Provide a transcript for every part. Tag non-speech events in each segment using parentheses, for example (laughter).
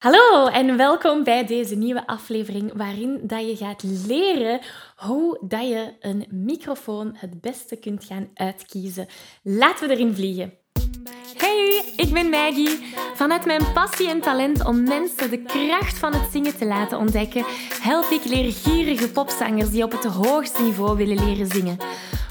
Hallo en welkom bij deze nieuwe aflevering waarin dat je gaat leren hoe dat je een microfoon het beste kunt gaan uitkiezen. Laten we erin vliegen. Hey, ik ben Maggie. Vanuit mijn passie en talent om mensen de kracht van het zingen te laten ontdekken, help ik leergierige popzangers die op het hoogste niveau willen leren zingen.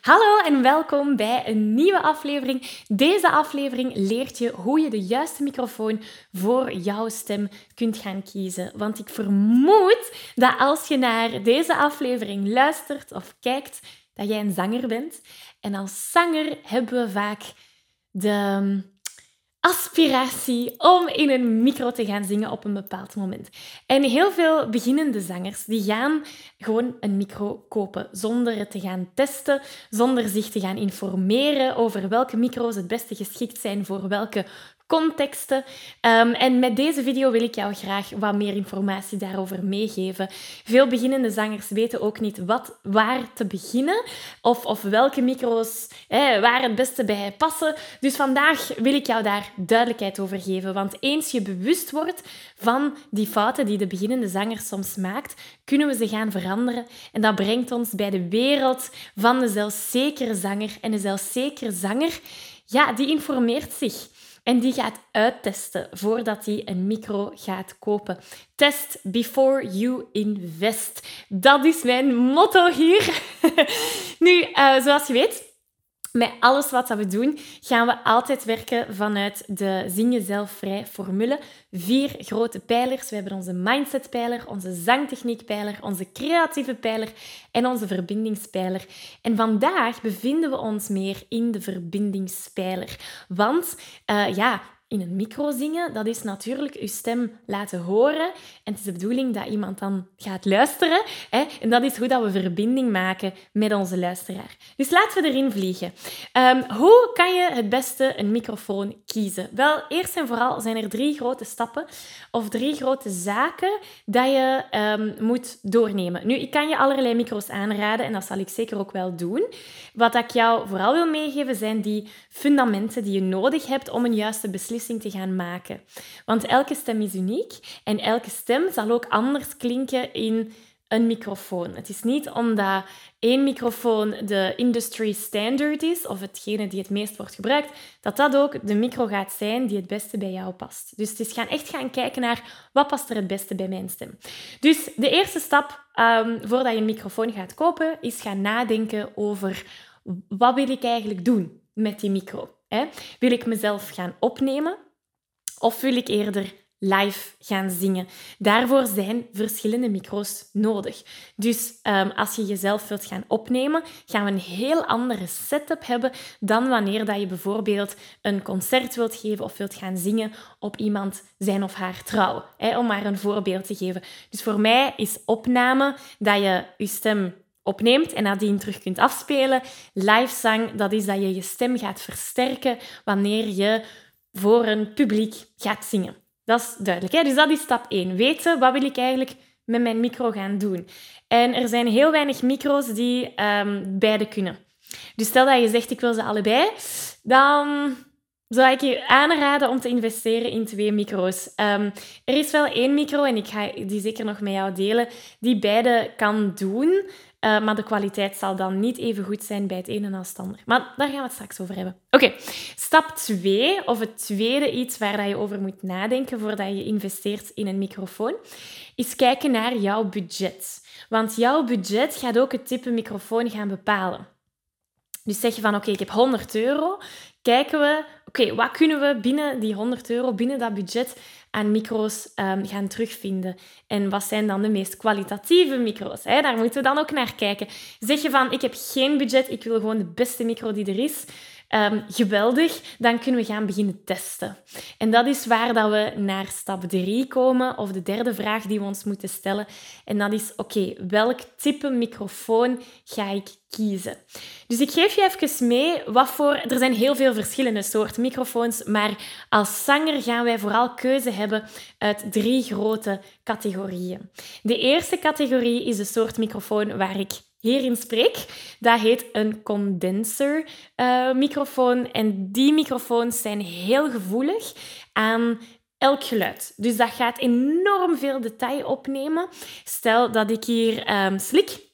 Hallo en welkom bij een nieuwe aflevering. Deze aflevering leert je hoe je de juiste microfoon voor jouw stem kunt gaan kiezen. Want ik vermoed dat als je naar deze aflevering luistert of kijkt, dat jij een zanger bent. En als zanger hebben we vaak de aspiratie om in een micro te gaan zingen op een bepaald moment. En heel veel beginnende zangers die gaan gewoon een micro kopen zonder het te gaan testen, zonder zich te gaan informeren over welke micro's het beste geschikt zijn voor welke contexten. Um, en met deze video wil ik jou graag wat meer informatie daarover meegeven. Veel beginnende zangers weten ook niet wat, waar te beginnen of, of welke micro's waar het beste bij passen. Dus vandaag wil ik jou daar duidelijkheid over geven. Want eens je bewust wordt van die fouten die de beginnende zanger soms maakt, kunnen we ze gaan veranderen. En dat brengt ons bij de wereld van de zelfzekere zanger. En de zelfzekere zanger, ja, die informeert zich. En die gaat uittesten voordat hij een micro gaat kopen. Test before you invest. Dat is mijn motto hier. (laughs) nu, uh, zoals je weet, met alles wat we doen, gaan we altijd werken vanuit de Zing Jezelf Vrij formule. Vier grote pijlers. We hebben onze mindset-pijler, onze zangtechniek-pijler, onze creatieve pijler en onze verbindingspijler. En vandaag bevinden we ons meer in de verbindingspijler. Want uh, ja, in een micro zingen, dat is natuurlijk je stem laten horen. En het is de bedoeling dat iemand dan gaat luisteren. Hè? En dat is hoe dat we verbinding maken met onze luisteraar. Dus laten we erin vliegen. Um, hoe kan je het beste een microfoon kiezen? Wel, eerst en vooral zijn er drie grote stappen of drie grote zaken dat je um, moet doornemen. Nu, ik kan je allerlei micro's aanraden en dat zal ik zeker ook wel doen. Wat ik jou vooral wil meegeven zijn die fundamenten die je nodig hebt om een juiste beslissing te gaan maken. Want elke stem is uniek en elke stem zal ook anders klinken in een microfoon. Het is niet omdat één microfoon de industry standard is, of hetgene die het meest wordt gebruikt, dat dat ook de micro gaat zijn die het beste bij jou past. Dus het is gaan echt gaan kijken naar wat past er het beste bij mijn stem. Dus de eerste stap um, voordat je een microfoon gaat kopen, is gaan nadenken over wat wil ik eigenlijk doen met die micro. Hè? Wil ik mezelf gaan opnemen of wil ik eerder live gaan zingen? Daarvoor zijn verschillende micro's nodig. Dus um, als je jezelf wilt gaan opnemen, gaan we een heel andere setup hebben dan wanneer dat je bijvoorbeeld een concert wilt geven of wilt gaan zingen op iemand zijn of haar trouw. Hè? Om maar een voorbeeld te geven. Dus voor mij is opname dat je je stem opneemt en nadien terug kunt afspelen. Live zang, dat is dat je je stem gaat versterken wanneer je voor een publiek gaat zingen. Dat is duidelijk. Hè? Dus dat is stap 1. Weten, wat wil ik eigenlijk met mijn micro gaan doen? En er zijn heel weinig micro's die um, beide kunnen. Dus stel dat je zegt, ik wil ze allebei, dan zou ik je aanraden om te investeren in twee micro's. Ehm, er is wel één micro, en ik ga die zeker nog met jou delen, die beide kan doen. Uh, maar de kwaliteit zal dan niet even goed zijn bij het ene als het ander. Maar daar gaan we het straks over hebben. Oké, stap 2, of het tweede iets waar je over moet nadenken voordat je investeert in een microfoon, is kijken naar jouw budget. Want jouw budget gaat ook het type microfoon gaan bepalen. Dus zeg je van oké, ik heb 100 euro. Kijken we, oké, wat kunnen we binnen die 100 euro, binnen dat budget, aan micro's um, gaan terugvinden. En wat zijn dan de meest kwalitatieve micro's? Hè? Daar moeten we dan ook naar kijken. Zeg je van, ik heb geen budget, ik wil gewoon de beste micro die er is. Um, geweldig, dan kunnen we gaan beginnen testen. En dat is waar dat we naar stap 3 komen, of de derde vraag die we ons moeten stellen. En dat is, oké, welk type microfoon ga ik kiezen? Dus ik geef je even mee wat voor... Er zijn heel veel verschillende soorten microfoons, maar als zanger gaan wij vooral keuze hebben uit drie grote categorieën. De eerste categorie is de soort microfoon waar ik hierin spreek. Dat heet een condenser uh, microfoon. En die microfoons zijn heel gevoelig aan elk geluid. Dus dat gaat enorm veel detail opnemen. Stel dat ik hier um, slik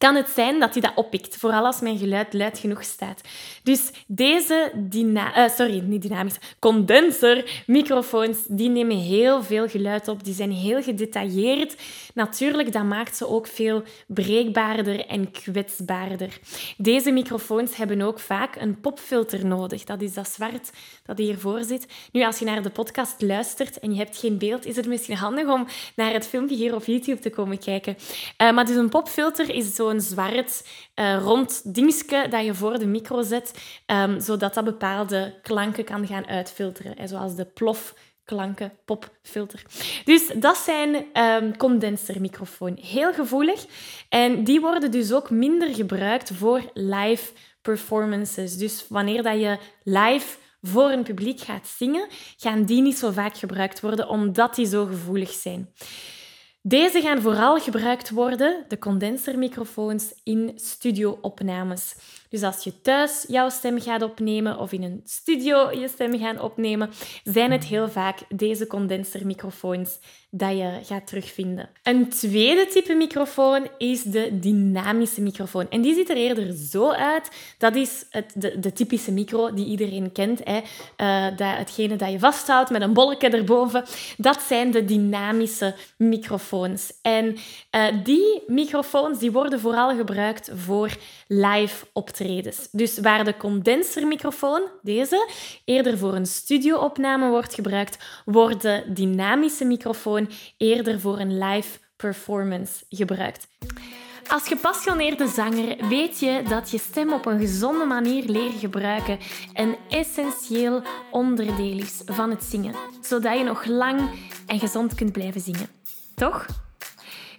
kan het zijn dat hij dat oppikt, vooral als mijn geluid luid genoeg staat. Dus deze uh, sorry, niet dynamisch, condenser microfoons, die nemen heel veel geluid op. Die zijn heel gedetailleerd. Natuurlijk, dat maakt ze ook veel breekbaarder en kwetsbaarder. Deze microfoons hebben ook vaak een popfilter nodig. Dat is dat zwart dat hiervoor zit. Nu, als je naar de podcast luistert en je hebt geen beeld, is het misschien handig om naar het filmpje hier op YouTube te komen kijken. Uh, maar dus een popfilter is zo zo'n zwart uh, rond dingetje dat je voor de micro zet, um, zodat dat bepaalde klanken kan gaan uitfilteren. Hè, zoals de plof klanken, popfilter. Dus dat zijn um. Heel gevoelig. En die worden dus ook minder gebruikt voor live performances. Dus wanneer dat je live voor een publiek gaat zingen, gaan die niet zo vaak gebruikt worden, omdat die zo gevoelig zijn. Deze gaan vooral gebruikt worden, de condensermicrofoons, in studioopnames. Dus als je thuis jouw stem gaat opnemen of in een studio je stem gaat opnemen, zijn het heel vaak deze condensermicrofoons dat je gaat terugvinden. Een tweede type microfoon is de dynamische microfoon. En die ziet er eerder zo uit. Dat is het, de, de typische micro die iedereen kent. Hè. Uh, dat, hetgene dat je vasthoudt met een bolletje erboven. Dat zijn de dynamische microfoons. En uh, die microfoons die worden vooral gebruikt voor live optredens. Dus waar de condensermicrofoon, deze, eerder voor een studioopname wordt gebruikt, wordt de dynamische microfoon eerder voor een live performance gebruikt. Als gepassioneerde zanger weet je dat je stem op een gezonde manier leren gebruiken een essentieel onderdeel is van het zingen, zodat je nog lang en gezond kunt blijven zingen. Toch?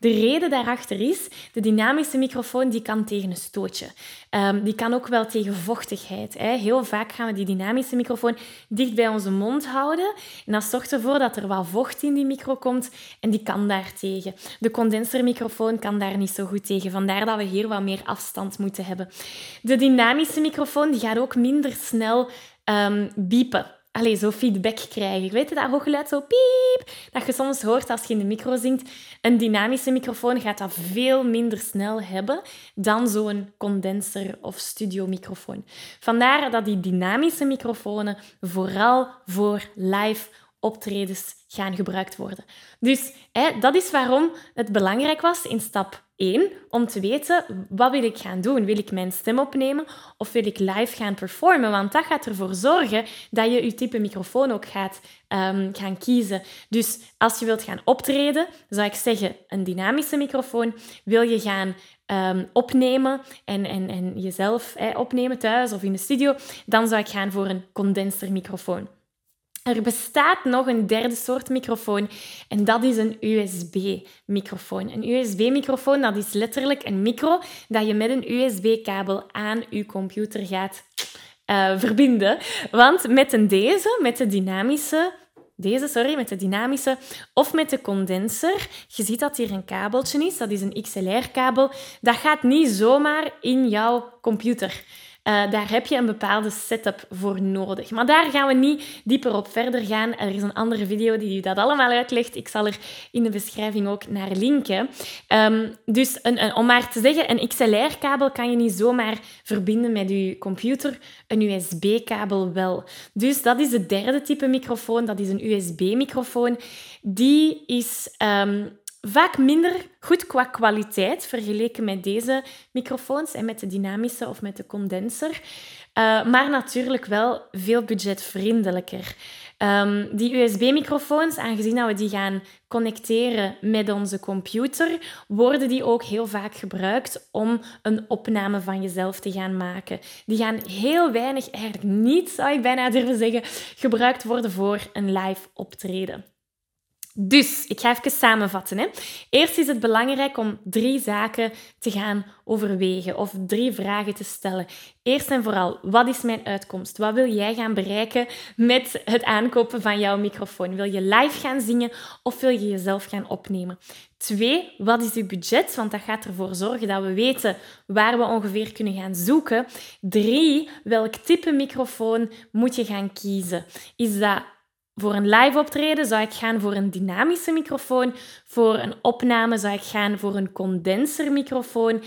De reden daarachter is, de dynamische microfoon die kan tegen een stootje. Um, die kan ook wel tegen vochtigheid. Hè. Heel vaak gaan we die dynamische microfoon dicht bij onze mond houden. En dat zorgt ervoor dat er wat vocht in die micro komt en die kan daar tegen. De condensermicrofoon kan daar niet zo goed tegen. Vandaar dat we hier wat meer afstand moeten hebben. De dynamische microfoon die gaat ook minder snel um, biepen. Allez, zo feedback krijgen. Ik weet het, dat hooggeluid zo piep, dat je soms hoort als je in de micro zingt. Een dynamische microfoon gaat dat veel minder snel hebben dan zo'n condenser of studiomicrofoon. Vandaar dat die dynamische microfoons vooral voor live optredens gaan gebruikt worden. Dus hè, dat is waarom het belangrijk was in stap 1 om te weten wat wil ik gaan doen. Wil ik mijn stem opnemen of wil ik live gaan performen? Want dat gaat ervoor zorgen dat je je type microfoon ook gaat um, gaan kiezen. Dus als je wilt gaan optreden, zou ik zeggen een dynamische microfoon. Wil je gaan um, opnemen en, en, en jezelf opnemen thuis of in de studio, dan zou ik gaan voor een condensermicrofoon. Er bestaat nog een derde soort microfoon en dat is een USB-microfoon. Een USB-microfoon dat is letterlijk een micro dat je met een USB-kabel aan je computer gaat uh, verbinden. Want met een deze, met de dynamische deze, sorry, met de dynamische of met de condenser. Je ziet dat hier een kabeltje is, dat is een XLR-kabel. Dat gaat niet zomaar in jouw computer. Uh, daar heb je een bepaalde setup voor nodig. Maar daar gaan we niet dieper op verder gaan. Er is een andere video die dat allemaal uitlegt. Ik zal er in de beschrijving ook naar linken. Um, dus een, om maar te zeggen, een XLR-kabel kan je niet zomaar verbinden met je computer. Een USB-kabel wel. Dus dat is het derde type microfoon. Dat is een USB-microfoon. Die is um, vaak minder goed qua kwaliteit vergeleken met deze microfoons en met de dynamische of met de condenser. Uh, maar natuurlijk wel veel budgetvriendelijker. Um, die USB-microfoons, aangezien dat we die gaan connecteren met onze computer, worden die ook heel vaak gebruikt om een opname van jezelf te gaan maken. Die gaan heel weinig, eigenlijk niet, zou ik bijna durven zeggen, gebruikt worden voor een live optreden. Dus, ik ga even samenvatten. Hè. Eerst is het belangrijk om drie zaken te gaan overwegen of drie vragen te stellen. Eerst en vooral, wat is mijn uitkomst? Wat wil jij gaan bereiken met het aankopen van jouw microfoon? Wil je live gaan zingen of wil je jezelf gaan opnemen? Twee, wat is je budget? Want dat gaat ervoor zorgen dat we weten waar we ongeveer kunnen gaan zoeken. Drie, welk type microfoon moet je gaan kiezen? Is dat voor een live optreden zou ik gaan voor een dynamische microfoon. Voor een opname zou ik gaan voor een condensermicrofoon.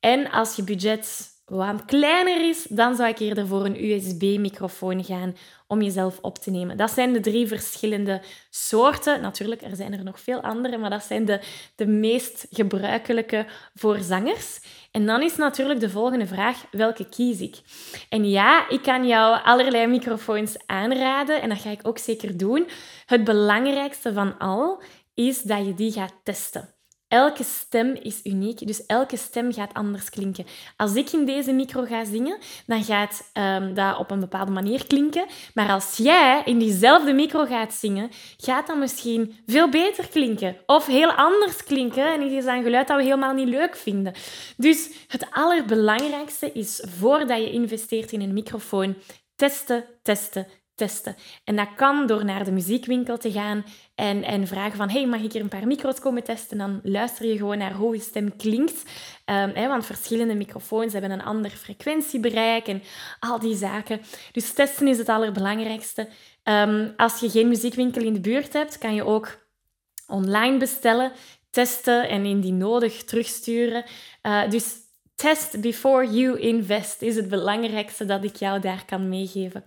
En als je budget wat kleiner is, dan zou ik eerder voor een USB-microfoon gaan om jezelf op te nemen. Dat zijn de drie verschillende soorten. Natuurlijk, er zijn er nog veel andere, maar dat zijn de, de meest gebruikelijke voor zangers. En dan is natuurlijk de volgende vraag, welke kies ik? En ja, ik kan jou allerlei microfoons aanraden en dat ga ik ook zeker doen. Het belangrijkste van al is dat je die gaat testen. Elke stem is uniek, dus elke stem gaat anders klinken. Als ik in deze micro ga zingen, dan gaat um, dat op een bepaalde manier klinken. Maar als jij in diezelfde micro gaat zingen, gaat dat misschien veel beter klinken. Of heel anders klinken. En het is een geluid dat we helemaal niet leuk vinden. Dus het allerbelangrijkste is, voordat je investeert in een microfoon, testen, testen, En dat kan door naar de muziekwinkel te gaan en, en vragen van hey, mag ik hier een paar micro's komen testen? Dan luister je gewoon naar hoe je stem klinkt. Hè, want verschillende microfoons hebben een ander frequentiebereik en al die zaken. Dus testen is het allerbelangrijkste. Um, als je geen muziekwinkel in de buurt hebt, kan je ook online bestellen, testen en indien nodig terugsturen. Uh, dus Test before you invest is het belangrijkste dat ik jou daar kan meegeven.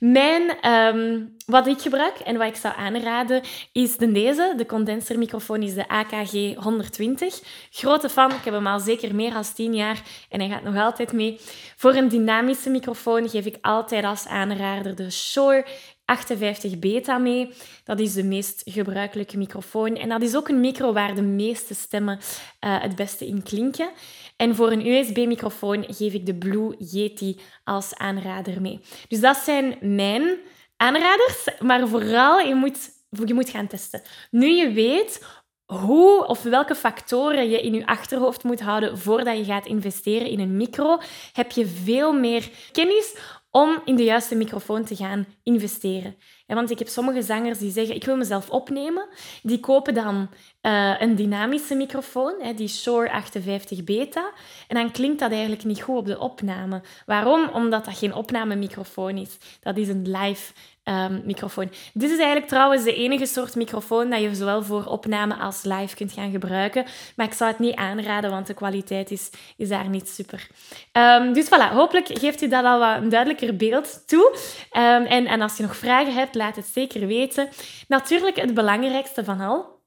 Mijn, ehm, wat ik gebruik en wat ik zou aanraden is de deze. De condensermicrofoon is de AKG 120. Grote fan, ik heb hem al zeker meer dan 10 jaar en hij gaat nog altijd mee. Voor een dynamische microfoon geef ik altijd als aanrader de Shure 58 beta mee. Dat is de meest gebruikelijke microfoon. En dat is ook een micro waar de meeste stemmen uh, het beste in klinken. En voor een USB-microfoon geef ik de Blue Yeti als aanrader mee. Dus dat zijn mijn aanraders. Maar vooral, je moet, je moet gaan testen. Nu je weet hoe of welke factoren je in je achterhoofd moet houden voordat je gaat investeren in een micro, heb je veel meer kennis om in de juiste microfoon te gaan investeren. want ik heb sommige zangers die zeggen, ik wil mezelf opnemen. Die kopen dan uh, een dynamische microfoon, die Shure 58 Beta. En dan klinkt dat eigenlijk niet goed op de opname. Waarom? Omdat dat geen opnamemicrofoon is. Dat is een live um, microfoon. Dit is eigenlijk trouwens de enige soort microfoon dat je zowel voor opname als live kunt gaan gebruiken. Maar ik zou het niet aanraden, want de kwaliteit is, is daar niet super. Um, dus voilà, hopelijk geeft u dat al wat een duidelijker beeld toe. Um, en, en als je nog vragen hebt, laat het zeker weten. Natuurlijk het belangrijkste van al,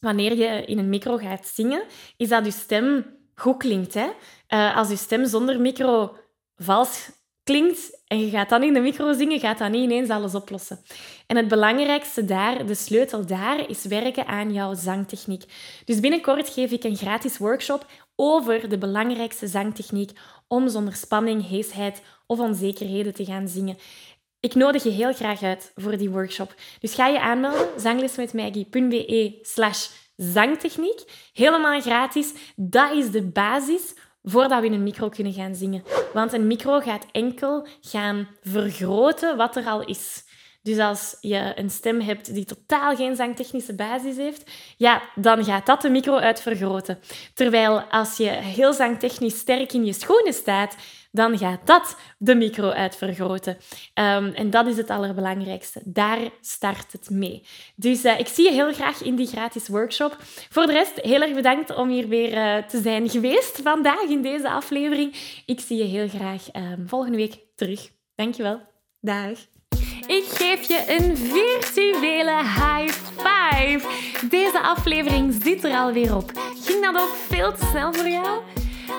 wanneer je in een micro gaat zingen, is dat je stem goed klinkt. Hè? Uh, als je stem zonder micro vals klinkt en je gaat dan in de micro zingen, gaat dat niet ineens alles oplossen. En het belangrijkste daar, de sleutel daar, is werken aan jouw zangtechniek. Dus binnenkort geef ik een gratis workshop over de belangrijkste zangtechniek om zonder spanning, heesheid of onzekerheden te gaan zingen. Ik nodig je heel graag uit voor die workshop. Dus ga je aanmelden, zanglesmetmaggie.be slash zangtechniek. Helemaal gratis. Dat is de basis voordat we in een micro kunnen gaan zingen. Want een micro gaat enkel gaan vergroten wat er al is. Dus als je een stem hebt die totaal geen zangtechnische basis heeft, ja, dan gaat dat de micro uitvergroten. Terwijl als je heel zangtechnisch sterk in je schoenen staat, dan gaat dat de micro uitvergroten. Um, en dat is het allerbelangrijkste. Daar start het mee. Dus uh, ik zie je heel graag in die gratis workshop. Voor de rest, heel erg bedankt om hier weer uh, te zijn geweest vandaag in deze aflevering. Ik zie je heel graag um, volgende week terug. Dankjewel. Dag. Ik geef je een virtuele high five. Deze aflevering zit er alweer op. Ging dat ook veel te snel voor jou?